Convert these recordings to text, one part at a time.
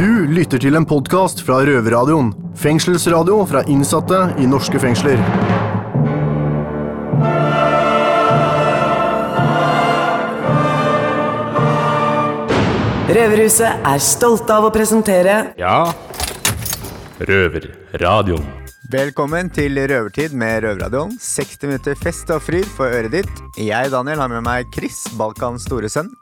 Du lytter til en podkast fra Røverradioen. Fengselsradio fra innsatte i norske fengsler. Røverhuset er stolte av å presentere Ja. Røverradioen. Velkommen til Røvertid med Røverradioen. 60 minutter fest og fryd for øret ditt. Jeg, Daniel, har med meg Chris, Balkans store sønn.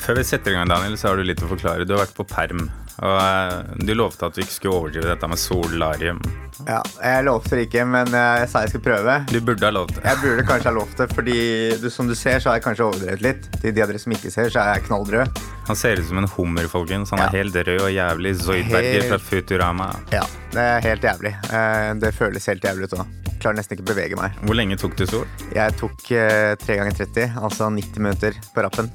Før vi setter i gang, Daniel, så har du litt å forklare. Du har vært på perm. Og eh, du lovte at du ikke skulle overdrive dette med solarium. Ja, jeg lovte det ikke, men eh, jeg sa jeg skulle prøve. Du burde ha lovt det. Jeg burde kanskje ha lovt det, fordi du, som du ser, så har jeg kanskje overdrevet litt. Til de av dere som ikke ser, så er jeg knallrød. Han ser ut som en hummer, folkens. Han er Ja. helt rød og jævlig. Zoidberger fra Futurama. Ja, det er helt jævlig. Eh, Det føles helt jævlig ut òg. Klarer nesten ikke å bevege meg. Hvor lenge tok du sol? Jeg tok eh, 3 ganger 30, altså 90 minutter på rappen.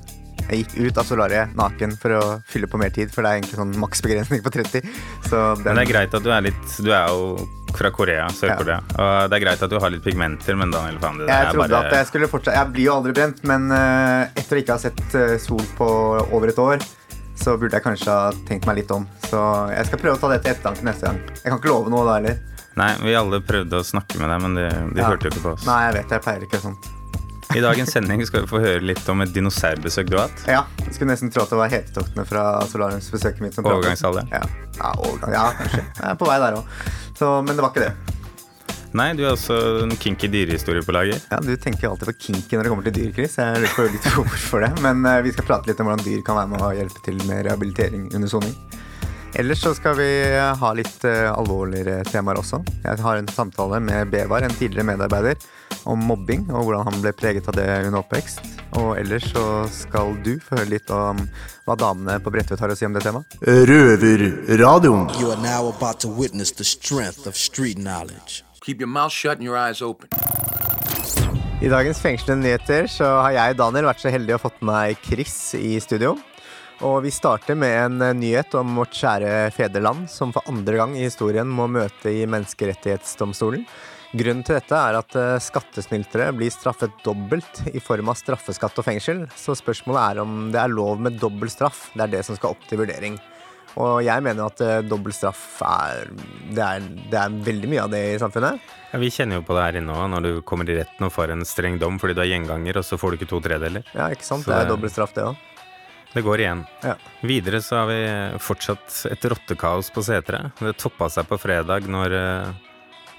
Jeg gikk ut av solariet naken for å fylle på mer tid, for det er egentlig sånn maksbegrensning på 30. Så den, Men det er greit at du er litt Du er jo fra Korea, Sør-Korea. Og det er greit at du har litt pigmenter, men Daniel, faen, det Jeg trodde bare at jeg skulle fortsette Jeg blir jo aldri brent, men eh, etter å ikke ha sett eh, sol på over et år, så burde jeg kanskje ha tenkt meg litt om. Så jeg skal prøve å ta det til ettertanke neste gang. Jeg kan ikke love noe da heller. Nei, vi alle prøvde å snakke med deg, men de, de Ja. hørte jo ikke på oss. Nei, jeg vet jeg pleier ikke sånn. I dagens sending skal vi få høre litt om et dinosaurbesøk du har hatt. Ja, jeg skulle nesten tro at det var hetetoktene fra Solariumsbesøket mitt. Overgangsalderen. Ja. Ja, overgang, ja, kanskje. Jeg er på vei der òg. Men det var ikke det. Nei, du har også en kinky dyrehistorie på lager. Ja, Du tenker jo alltid på kinky når det kommer til dyr, Chris. Jeg lurer på litt hvorfor det. Men eh, vi skal prate litt om hvordan dyr kan være med å hjelpe til med rehabilitering under soning. Ellers så skal vi ha litt eh, alvorligere temaer også. Jeg har en samtale med Bevar, en tidligere medarbeider, om mobbing og hvordan han ble preget av det under oppvekst. Og ellers så skal du få høre litt om hva damene på Bredtvet har å si om det temaet. Røverradioen. You are now about to witness the strength of street knowledge. Keep your mouth shut and your eyes open. I dagens fengslende nyheter så har jeg, Daniel, vært så heldig å fått med meg Chris i studio. Og vi starter med en eh, nyhet om vårt kjære fedreland, som for andre gang i historien må møte i Menneskerettighetsdomstolen. Grunnen til dette er at eh, skattesnyltere blir straffet dobbelt i form av straffeskatt og fengsel. Så spørsmålet er om det er lov med dobbel straff. Det er det som skal opp til vurdering. Og jeg mener at uh, dobbel straff er det, er det er veldig mye av det i samfunnet. Ja, Vi kjenner jo på det her inne òg, når du kommer i retten og får en streng dom fordi du er gjenganger, og så får du ikke to tredeler. Ja, ikke sant? Så Det er dobbel straff, det òg. Det går igjen. Ja. Videre så har vi fortsatt et rottekaos på Setre. Det toppa seg på fredag når eh,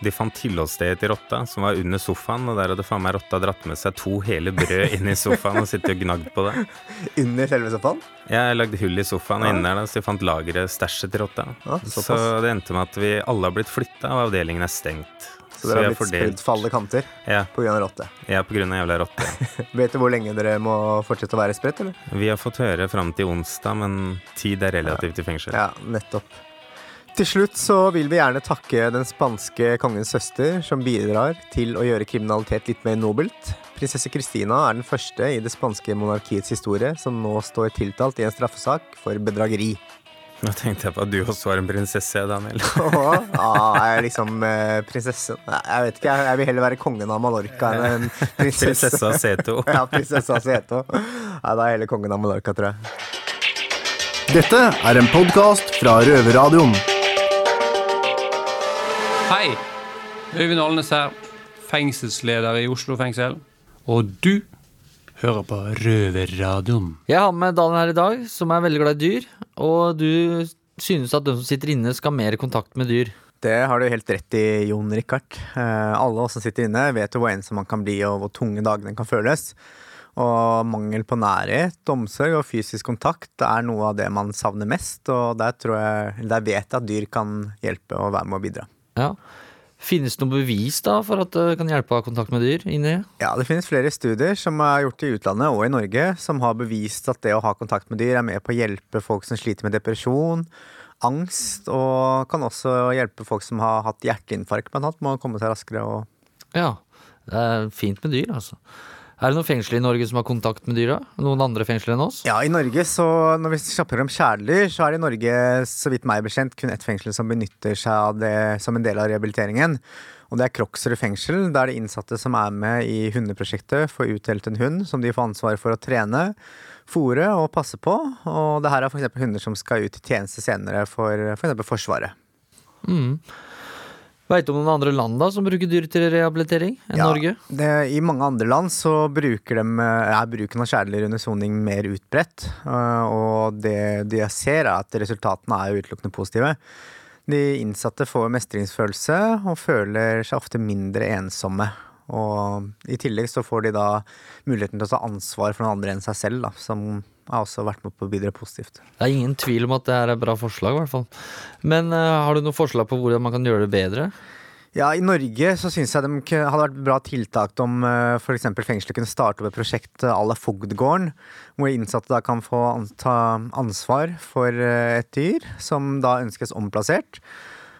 de fant tilholdsstedet til rotta, som var under sofaen, og der hadde faen meg rotta dratt med seg to hele brød inn i sofaen og sittet og gnagd på det. Under selve sofaen? Ja, Jeg lagde hull i sofaen, og inne der da, så de fant lageret, stæsjet til rotta. Ja, så det endte med at vi alle har blitt flytta, og avdelingen er stengt. Så dere har blitt spredd for alle kanter Ja, pga. rotte. ja, av jævla rotte. Vet du hvor lenge dere må fortsette å være spredt, eller? Vi har fått høre fram til onsdag, men tid er relativt i fengsel. Ja, nettopp. Til slutt så vil vi gjerne takke den spanske kongens søster, som bidrar til å gjøre kriminalitet litt mer nobelt. Prinsesse Christina er den første i det spanske monarkiets historie som nå står tiltalt i en straffesak for bedrageri. Nå tenkte jeg på at du også var en prinsesse, Daniel. ja, jeg er liksom eh, prinsesse jeg vet ikke, jeg, vil heller være kongen av Mallorca enn en prinsesse. Prinsessa Seto. Ja, prinsessa Seto. Nei, da er jeg heller kongen av Mallorca, tror jeg. Dette er en podkast fra Røverradioen. Hei, Øyvind Alnes her, fengselsleder i Oslo fengsel. Og du hører på Røverradioen. Jeg har med Daniel her i dag, som er veldig glad i dyr. Og du synes at de som sitter inne, skal ha mer kontakt med dyr. Det har du helt rett i, Jon Rikard. Eh, alle oss som sitter inne, vet jo hvor ensom man kan bli, og hvor tunge dagene kan føles. Og mangel på nærhet, omsorg og fysisk kontakt er noe av det man savner mest. Og der, tror jeg, der vet jeg at dyr kan hjelpe og være med å bidra. Ja. Finnes det noe bevis da for at det kan hjelpe å ha kontakt med dyr inni? Ja, Det finnes flere studier som er gjort i utlandet og i Norge, som har bevist at det å ha kontakt med dyr er med på å hjelpe folk som sliter med depresjon, angst, og kan også hjelpe folk som har hatt hjerteinfarkt, blant annet, med å komme seg raskere og Ja. Det er fint med dyr, altså. Er det noen fengsler i Norge som har kontakt med dyra? Noen andre fengsler enn oss? Ja, i Norge, så når vi snakker om kjæledyr, så er det i Norge, så vidt meg bekjent, kun ett fengsel som benytter seg av det som en del av rehabiliteringen. Og det er Kroksrud fengsel. der de innsatte som er med i hundeprosjektet, får utdelt en hund som de får ansvar for å trene. fòre og passe på. Og det her er f.eks. hunder som skal ut i tjeneste senere for f.eks. For Forsvaret. Mm. Veit du om noen andre land da som bruker dyr til rehabilitering enn Ja, Norge? Det, I mange andre land så bruker de, eh, er bruken av kjæledyr under soning mer utbredt. eh, Og det de ser, er at resultatene er utelukkende positive. De innsatte får mestringsfølelse og føler seg ofte mindre ensomme. Og i tillegg så får de da muligheten til å ta ansvar for noen andre enn seg selv, da, som har også vært med på å bidra positivt. Det er ingen tvil om at det er et bra forslag, i hvert fall. Men uh, har du noen forslag på hvordan man kan gjøre det bedre? Ja, I Norge så syns jeg det hadde vært bra tiltak om uh, f.eks. fengselet kunne starte opp et prosjekt à la Fogdgården, hvor innsatte da kan få ta ansvar for eh, et dyr som da ønskes omplassert.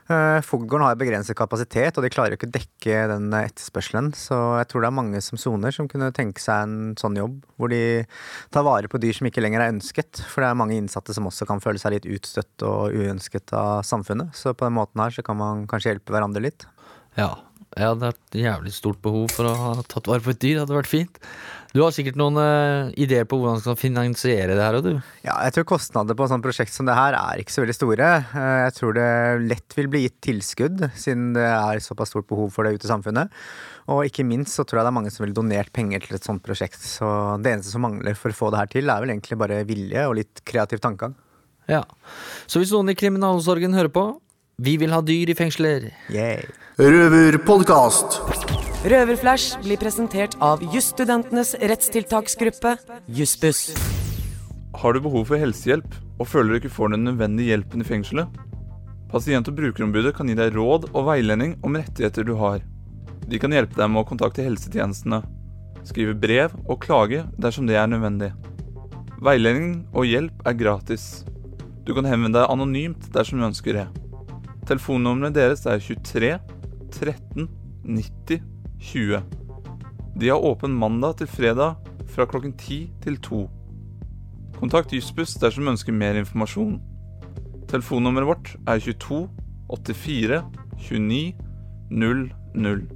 Uh, har begrenset kapasitet, og de klarer jo ikke å dekke den eh, etterspørselen. Så jeg tror det er mange som soner som kunne tenke seg en sånn jobb, hvor de tar vare på dyr som ikke lenger er ønsket. For det er mange innsatte som også kan føle seg litt utstøtt og uønsket av samfunnet. Så på den måten her så kan man kanskje hjelpe hverandre litt. Ja. Jeg hadde et jævlig stort behov for å ha tatt vare på et dyr. Det hadde vært fint. Du har sikkert noen uh, ideer på hvordan man skal finansiere det her, og du? Ja, jeg tror kostnader på et sånt prosjekt som det her er ikke så veldig store. Eh, Jeg tror det lett vil bli gitt tilskudd, siden det er såpass stort behov for det ute i samfunnet. Og ikke minst så tror jeg det er mange som ville donert penger til et sånt prosjekt. Så det eneste som mangler for å få det her til, er vel egentlig bare vilje og litt kreativ tankegang. Ja. Så hvis noen i kriminalomsorgen hører på, vi vil ha dyr i fengsler. Yay. Røverpodkast. Røverflash blir presentert av jusstudentenes rettstiltaksgruppe, Jussbuss. Har du behov for helsehjelp og føler du ikke får den nødvendige hjelpen i fengselet? Pasient- og brukerombudet kan gi deg råd og veiledning om rettigheter du har. De kan hjelpe deg med å kontakte helsetjenestene, skrive brev og klage dersom det er nødvendig. Veiledning og hjelp er gratis. Du kan henvende deg anonymt dersom du ønsker det. Telefonnummeret deres er 23 13 90 20. De har åpen mandag til fredag fra klokken 10 til 2. Kontakt Jussbuss dersom du ønsker mer informasjon. Telefonnummeret vårt er 22 84 29 00.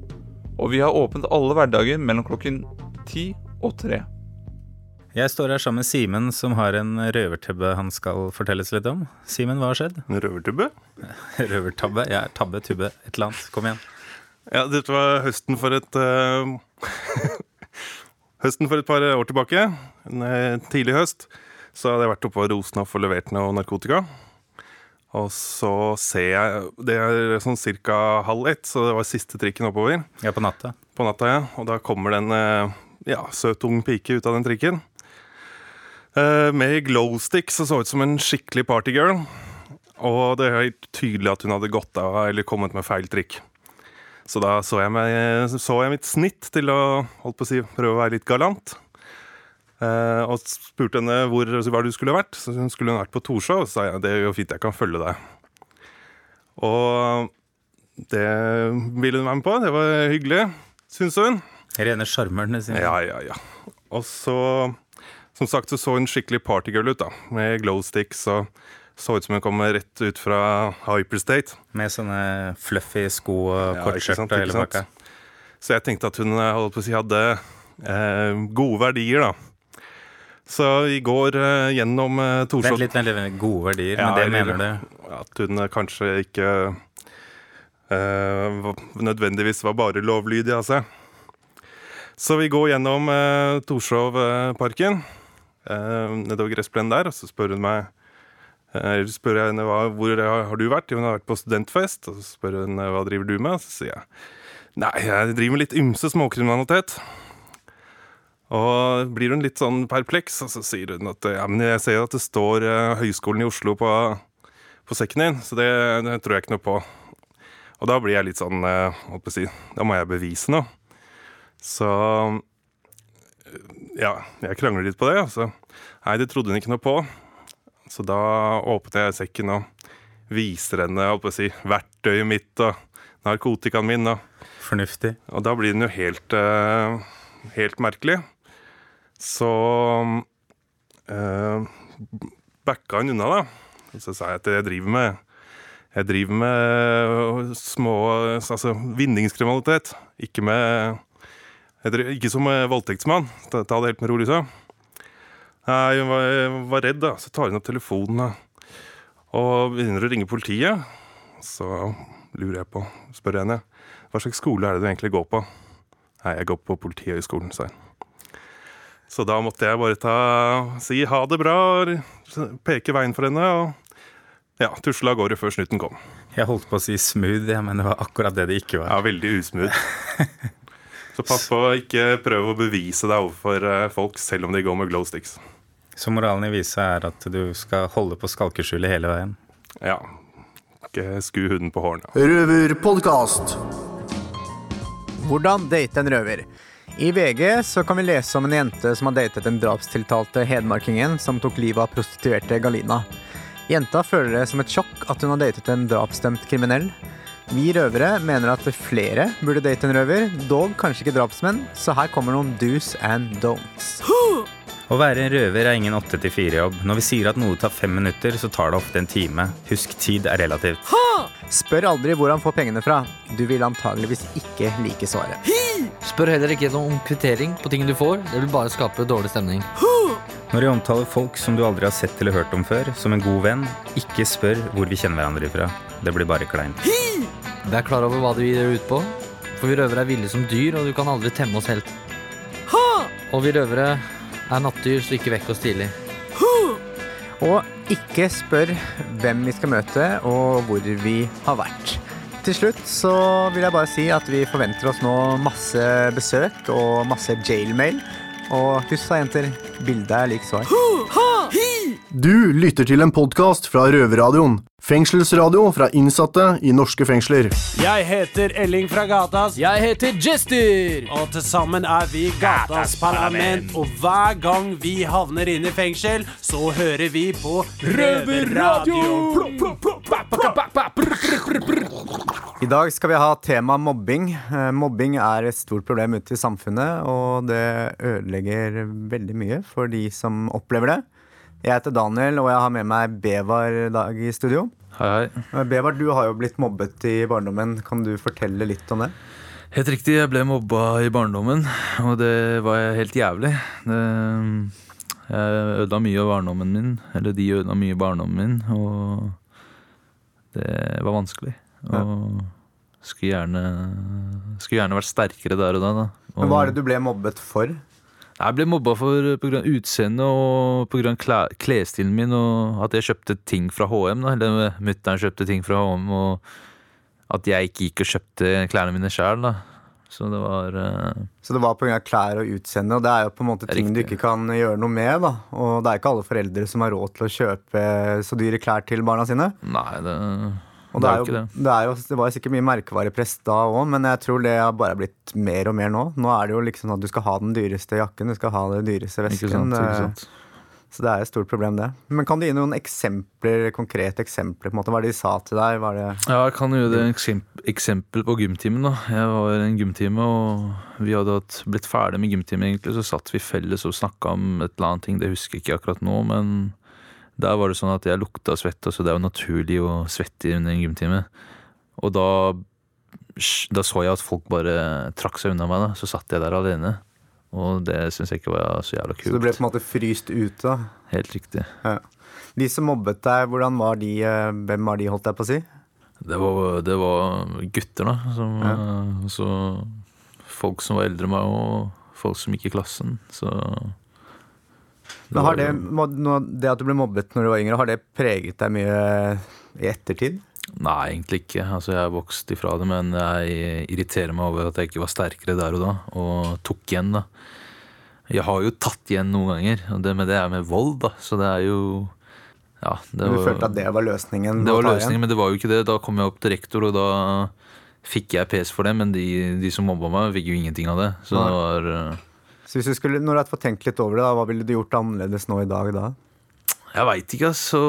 Og vi har åpent alle hverdager mellom klokken 10 og 3. Jeg står her sammen med Simen, som har en røvertubbe han skal fortelles litt om. Simen, hva har skjedd? En røvertubbe? Røvertabbe? Ja, tabbe, tubbe, et eller annet. Kom igjen. Ja, dette var høsten for et uh, Høsten for et par år tilbake, en tidlig høst, så hadde jeg vært oppe på Rosenhoff og levert noe narkotika. Og så ser jeg Det er sånn ca. halv ett, så det var siste trikken oppover. Ja, på natta. På natta, ja. Og da kommer det en eh, ja, søt ung pike ut av den trikken. Eh, med glowstick så så ut som en skikkelig partygirl. Og det er helt tydelig at hun hadde gått av eller kommet med feil trikk. Så da så jeg, meg, så jeg mitt snitt til å holdt på å si, prøve å være litt galant. Eh, og spurte henne hvor, hva du skulle vært. Så hun skulle vært på Torshov. Så sa jeg det er jo fint, jeg kan følge deg. Og det ville hun være med på. Det var hyggelig, syns hun. Rene sjarmeren hun. Ja, ja, ja. Og så, som sagt, så så hun skikkelig partygirl ut, da. Med glowsticks og så ut som hun kom rett ut fra Hyperstate. Med sånne fluffy sko og Ja, kort ikke skjørt sant, og hele pakka. Så jeg tenkte at hun eh, si, hadde eh, gode verdier, da. Så vi går eh, gjennom eh, Torshov Vent litt, vent. Gode verdier, Ja, men det eller- mener du? At hun eh, kanskje ikke eh, nødvendigvis var bare lovlydig av seg. Så vi går gjennom eh, Torshovparken, nedover gressplenen der, og så spør hun meg eh, spør jeg henne hva, hvor har du vært. Hun har vært på studentfest. Og så spør hun eh, hva driver du med. Og så sier jeg nei, jeg driver med litt ymse småkriminalitet. Og blir hun litt sånn perpleks, og så sier hun at ja, men jeg ser at det står eh, Høgskolen i Oslo på, på sekken din, så det, det tror jeg ikke noe på. Og da blir jeg litt sånn eh, holdt Da må jeg bevise noe. Så eh, ja, jeg krangler litt på det. Altså. Nei, det trodde hun ikke noe på. Så da åpnet jeg sekken og viser henne jeg si, verktøyet mitt og narkotikaen min. Og, Fornuftig. og da blir den jo helt, eh, helt merkelig. Så uh, backa hun unna, da. Så sa jeg at jeg driver med jeg driver med små altså vinningskriminalitet. Ikke med driver, Ikke som eh, voldtektsmann. Ta, ta det helt med ro, Lisa. Jeg var, jeg var redd, da. Så tar hun opp telefonen og begynner å ringe politiet. Så lurer jeg på, spør jeg henne, hva slags skole er det du egentlig går på? Nei, jeg går på Politihøgskolen, sa hun. Så da måtte jeg bare ta, si ha det bra, og peke veien for henne, og ja, tusla av gårde før snuten kom. Jeg holdt på å si smooth, ja, men det var akkurat det det ikke var. Ja, veldig usmooth. Så pass på å ikke prøve å bevise deg overfor eh, folk, selv om de går med glow sticks. Så moralen i visa er at du skal holde på skalkeskjulet hele veien? Ja. Ikke sku huden på hårene. Røverpodkast. Hvordan date en røver? I VG så kan vi lese om en jente som har datet den drapstiltalte hedmarkingen som tok livet av prostituerte Galina. Jenta føler det som et sjokk at hun har datet en drapsdømt kriminell. Vi røvere mener at flere burde date en røver, dog kanskje ikke drapsmenn, så her kommer noen do's and don'ts. Å være en røver er ingen 8-4-jobb. Når vi sier at noe tar fem minutter, så tar det ofte en time. Husk, tid er relativt. Spør aldri hvor han får pengene fra. Du vil antageligvis ikke like svaret. Spør heller ikke om kvittering på ting du får. Det vil bare skape dårlig stemning. Når jeg omtaler folk som du aldri har sett eller hørt om før, som en god venn, ikke spør hvor vi kjenner hverandre ifra. Det blir bare kleint. Vær klar over hva du gir deg ut på. For vi røvere er ville som dyr, og du kan aldri temme oss helt. Og vi røvere er nattdyr, så ikke vekk oss tidlig. Og ikke spør hvem vi skal møte, og hvor vi har vært. Til slutt så vil jeg bare si at vi forventer oss nå masse besøk og masse jailmail. Og husk da, jenter, bildet er lik svar. Du lytter til en podkast fra Røverradioen. Fengselsradio fra innsatte i norske fengsler. Jeg heter Elling fra Gatas. Jeg heter Jester. Og til sammen er vi Gatas Parlament. Og hver gang vi havner inn i fengsel, så hører vi på Røverradio. I dag skal vi ha tema mobbing. Eh, Mobbing er et stort problem ute i samfunnet, og det ødelegger veldig mye for de som opplever det. Jeg heter Daniel, og jeg har med meg Bevar dag i studio. Hei, hei. Bevar, du har jo blitt mobbet i barndommen. Kan du fortelle litt om det? Helt riktig, jeg ble mobba i barndommen, og det var helt jævlig. Det, jeg ødela mye av barndommen min, eller de ødela mye av barndommen min, og det var vanskelig. Og skulle gjerne, skulle gjerne vært sterkere der og da. da. Og, Men Hva er det du ble mobbet for? Jeg ble mobba for pga. utseendet og pga. klesstilen min, og at jeg kjøpte ting fra HM. Da. Eller mutter'n kjøpte ting fra HM, og at jeg ikke gikk og kjøpte klærne mine sjæl. Så det var uh, Så det var pga. klær og utseende, og det er jo på en måte ting du ikke kan gjøre noe med. da Og det er ikke alle foreldre som har råd til å kjøpe så dyre klær til barna sine. Nei, det, Og det, er jo, det, jo, det var jo sikkert mye merkevarepress da òg, men jeg tror det har bare blitt mer og mer nå. Nå er det jo liksom at du skal ha den dyreste jakken, du skal ha den dyreste vesken. Ikke sant, ikke eh, sant. Så det er et stort problem, det. Men kan du gi noen eksempler, konkrete eksempler? på en måte, Hva er det de sa til deg? Var det Ja, jeg kan gjøre det et eksempel på gymtimen. da. Jeg var i en gymtime, og vi hadde blitt ferdig med gymtimen, egentlig, så satt vi felles og snakka om et eller annet ting. Det husker jeg ikke akkurat nå, men der var det sånn at jeg lukta svette, så det er jo naturlig å svette under en gymtime. Og da, da så jeg at folk bare trakk seg unna meg, da. Så satt jeg der alene. Og det syns jeg ikke var så jævla kult. Så du ble på en måte fryst ute? da? Helt riktig. Ja. De som mobbet deg, hvordan var de, eh, hvem var de, holdt jeg på å si? Det var, det var gutter, da. Som, ja. Så folk som var eldre enn meg, og folk som gikk i klassen. Så Men har det, det at du ble mobbet når du var yngre, har det preget deg mye i ettertid? Nei, egentlig ikke. Altså, jeg er vokst ifra det, men jeg irriterer meg over at jeg ikke var sterkere der og da, og tok igjen, da. Jeg har jo tatt igjen noen ganger, og det, men det er med vold, da, så det er jo Ja. Det Men du var, følte at det var løsningen? det var løsningen, men det var jo ikke det. Da kom jeg opp til rektor, og da fikk jeg pes for det, men de, de som mobba meg, fikk jo ingenting av det. Så det var eh, Så hvis du skulle, når du hadde fått tenkt litt over det, da, hva ville du gjort annerledes nå i dag da? Jeg veit ikke, altså.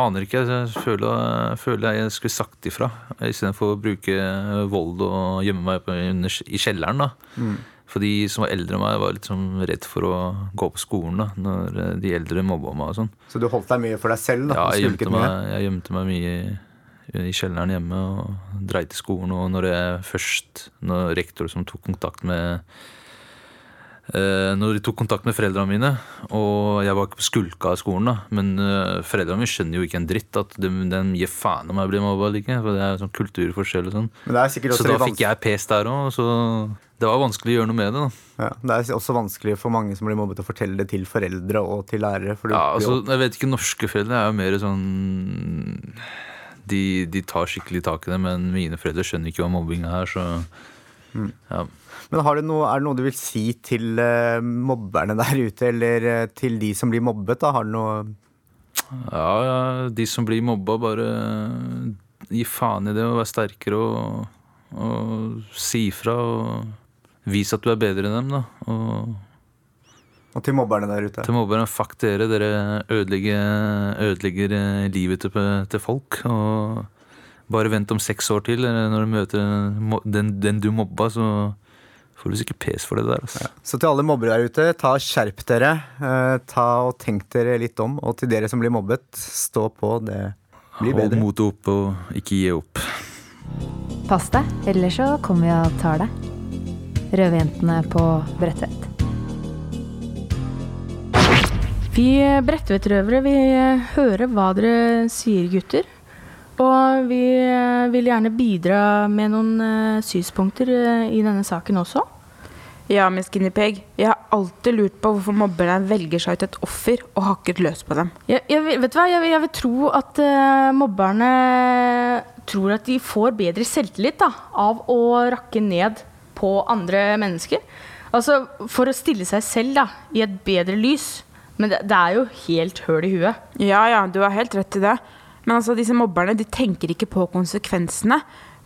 Aner ikke. Jeg føler, føler jeg skulle sagt ifra. Istedenfor å bruke vold og gjemme meg under, i kjelleren. da. Mm. For de som var eldre enn meg, var litt sånn redd for å gå på skolen da, når de eldre mobba meg. og sånn. Så du holdt deg mye for deg selv? da? Ja, jeg gjemte meg, jeg gjemte meg mye i, kjelleren hjemme og dreit i skolen. Og når jeg først, når rektor som tok kontakt med eh, når de tok kontakt med foreldrene mine, og jeg var ikke på skulka av skolen, da, men eh, foreldrene mine skjønner jo ikke en dritt at de, de gir faen om jeg blir mobba eller ikke. For det er sånn kulturforskjell og sånn. Men det er også Så da fikk jeg pes der òg, så det var vanskelig å gjøre noe med det. da. Ja, det er også vanskelig for mange som blir mobbet å fortelle det til foreldre og til lærere. For Ja, altså, jeg vet ikke, Norske foreldre er jo mer sånn de, de tar skikkelig tak i det, men mine foreldre skjønner ikke hva mobbing er. så Mm. ja. Men har du noe, er det noe du vil si til uh, mobberne der ute, eller uh, til de som blir mobbet? da? Har du noe Ja, ja, de som blir mobba, bare gi faen i det og være sterkere og, og si ifra. Og vis at du er bedre enn dem, da. Og Og til mobberne der ute? til mobberne, fuck dere. Dere ødelegger, ødelegger eh, livet til, til folk. Og bare vent om seks år til, eller når du møter den, den du mobba, så får du sikkert pes for det der. Altså. Så til alle mobbere der ute, ta skjerp dere. Eh, ta og Tenk dere litt om. Og til dere som blir mobbet, stå på. Det blir Hold bedre. motet oppe og ikke gi opp. Pass deg, ellers så kommer vi og tar deg. Røverjentene på Bredtvet. Vi Bredtvet-røvere vi hører hva dere sier, gutter. Og vi eh, vil gjerne bidra med noen eh, synspunkter eh, i denne saken også. Ja, Miss Guinea Jeg har alltid lurt på hvorfor mobberne velger seg ut et offer og hakket løs på dem. Jeg, jeg, vet du hva? Jeg, jeg vil tro at uh, mobberne tror at de får bedre selvtillit da, av å rakke ned på andre mennesker. Altså for å stille seg selv da, i et bedre lys. Men det, det er jo helt høl i huet. Ja, ja, du har helt rett i det. Men altså, disse mobberne de tenker ikke på konsekvensene.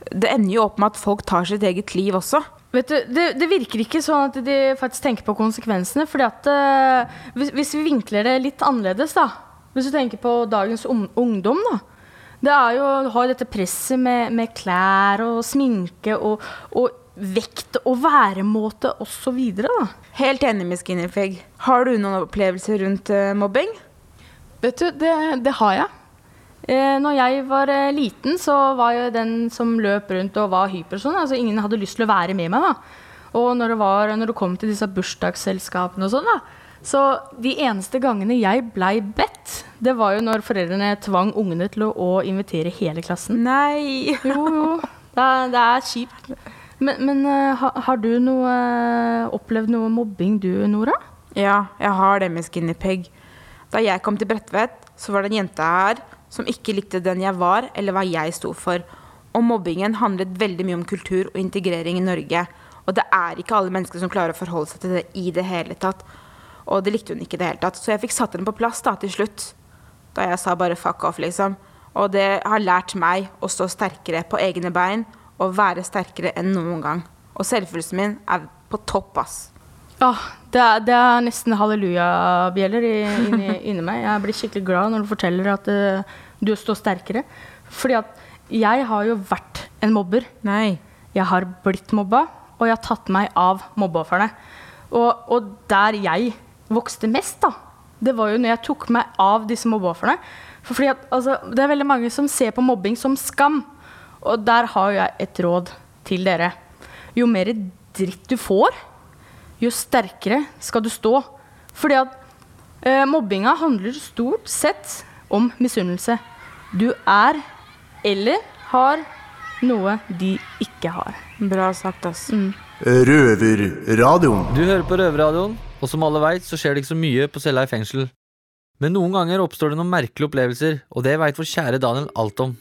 Det ender jo opp med at folk tar sitt eget liv også. Vet du, det, det virker ikke sånn at de faktisk tenker på konsekvensene. fordi at uh, hvis, hvis vi vinkler det litt annerledes, da Hvis du tenker på dagens ung, ungdom, da. Det er jo, har dette presset med, med klær og sminke og, og vekt og væremåte osv. Helt enig med Skinnerfeg. Har du noen opplevelser rundt uh, mobbing? Vet du, det, det har jeg. Eh, når jeg var eh, liten, så var jeg den som løp rundt og var hyper sånn. Altså, ingen hadde lyst til å være med meg. da. Og når det, var, når det kom til disse bursdagsselskapene og sånn, da. Så de eneste gangene jeg blei bedt, det var jo når foreldrene tvang ungene til å, å invitere hele klassen. Nei! Jo, jo. Det det er kjipt. Men, men eh, ha, har du noe, eh, opplevd noe mobbing du, Nora? Ja, jeg har det med Skinny Pig. Da jeg kom til Bredtvet, så var det en jente her som ikke likte den jeg var, eller hva jeg sto for. Og mobbingen handlet veldig mye om kultur og integrering i Norge. Og det er ikke alle mennesker som klarer å forholde seg til det i det hele tatt. Og det likte hun ikke i det hele tatt. Så jeg fikk satt henne på plass da til slutt. Da jeg sa bare fuck off, liksom. Og det har lært meg å stå sterkere på egne bein og være sterkere enn noen gang. Og selvfølelsen min er på topp, ass. Ja, det, er, det er nesten hallelujabjeller inni, inni meg. Jeg blir skikkelig glad når du forteller at uh, du står sterkere. Fordi at jeg har jo vært en mobber. Nei. Jeg har blitt mobba, og jeg har tatt meg av mobbeofrene. Og, og der jeg vokste mest, da, det var jo når jeg tok meg av disse mobbeofrene. For fordi at, altså, det er veldig mange som ser på mobbing som skam. Og der har jeg et råd til dere. Jo mer dritt du får, jo sterkere skal du stå. Fordi at eh, mobbinga handler stort sett om misunnelse. Du er eller har noe de ikke har. Bra sagt, ass. Mm. Røverradioen. Du hører på Røverradioen, og som alle veit, så skjer det ikke så mye på cella i fengsel. Men noen ganger oppstår det noen merkelige opplevelser, og det veit vår kjære Daniel alt om.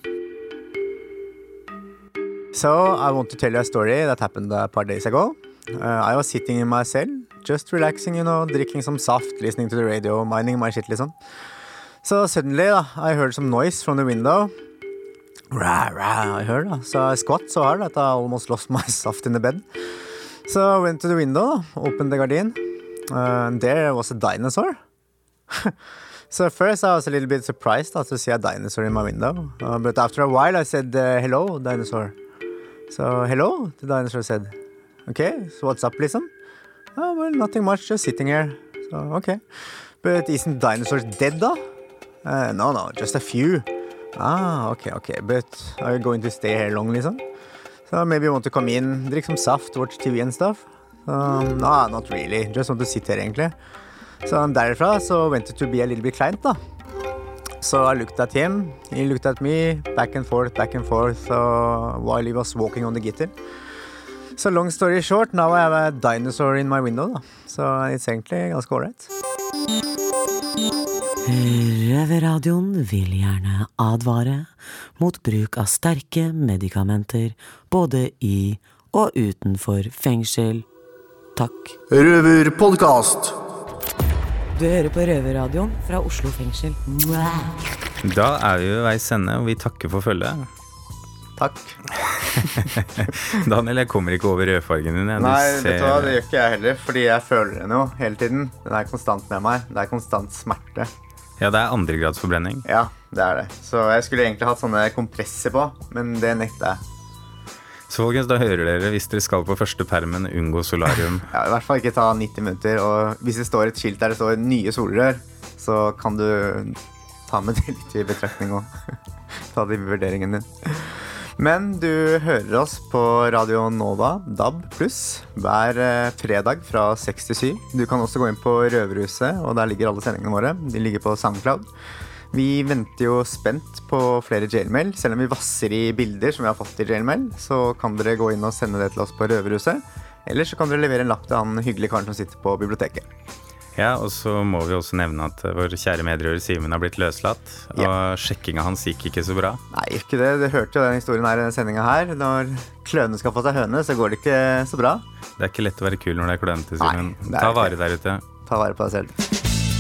So I want to tell you a story that happened a par days ago. Uh, I was sitting in my cell, just relaxing, you know, drinking some soft, listening to the radio, minding my shit, liksom. So suddenly, uh, I heard some noise from the window. Rah, rah, I heard. Uh, so I squat so hard that I almost lost my soft in the bed. So I went to the window, opened the garden, uh, and there was a dinosaur. so first I was a little bit surprised to see a dinosaur in my window. Uh, but after a while I said, uh, hello, dinosaur. So, hello, the dinosaur said. Okay, so what's up, listen? Oh, well, nothing much, just sitting here. So, okay. But isn't dinosaurs dead, though? Uh, no, no, just a few. Ah, okay, okay. But are you going to stay here long, listen? So maybe you want to come in, drink some saft, watch TV and stuff? Um, no, not really. Just want to sit here, egentlig. Så derifra så went it to be a little bit kleint, da. So I looked at him, he looked at me, back and forth, back and forth, uh, while he was walking on the guitar. So long story short, now I have a dinosaur in my window, da. Så it's egentlig ganske ålreit. Røverradioen vil gjerne advare mot bruk av sterke medikamenter både i og utenfor fengsel. Takk. Røverpodkast. Du hører på Røverradioen fra Oslo fengsel. Da er vi ved veis ende, og vi takker for følget. Takk. Daniel, jeg kommer ikke over rødfargen din. jeg. Du Nei, ser- vet du hva, det gjør ikke jeg heller, fordi jeg føler den jo hele tiden. Den er konstant med meg. Det er konstant smerte. Ja, det er andregradsforbrenning. Ja, det er det. Så jeg skulle egentlig hatt sånne kompresser på, men det nekter jeg. Så folkens, da hører dere, hvis dere skal på første permen, unngå solarium. Ja, I hvert fall ikke ta 90 minutter. Og hvis det står et skilt der det står 'nye solrør', så kan du ta med det litt i betraktning òg. ta det i vurderingen din. Men du hører oss på Radio Nova DAB pluss hver eh, fredag fra 6 til 7. Du kan også gå inn på Røverhuset, og der ligger alle sendingene våre. De ligger på Soundcloud. Vi venter jo spent på flere jailmail. Selv om vi vasser i bilder som vi har fått i jailmail, så kan dere gå inn og sende det til oss på Røverhuset. Eller så kan dere levere en lapp til han hyggelige karen som sitter på biblioteket. Ja, og så må vi også nevne at eh, vår kjære medrører Simen har blitt løslatt. Og sjekkinga hans gikk ikke så bra. Nei, ikke det. Du hørte jo den historien her i sendinga her. Når kløne skal få seg høne, så går det ikke så bra. Det er ikke lett å være kul når det er klønete, Simen. Ta vare der ute. Ta vare på deg selv.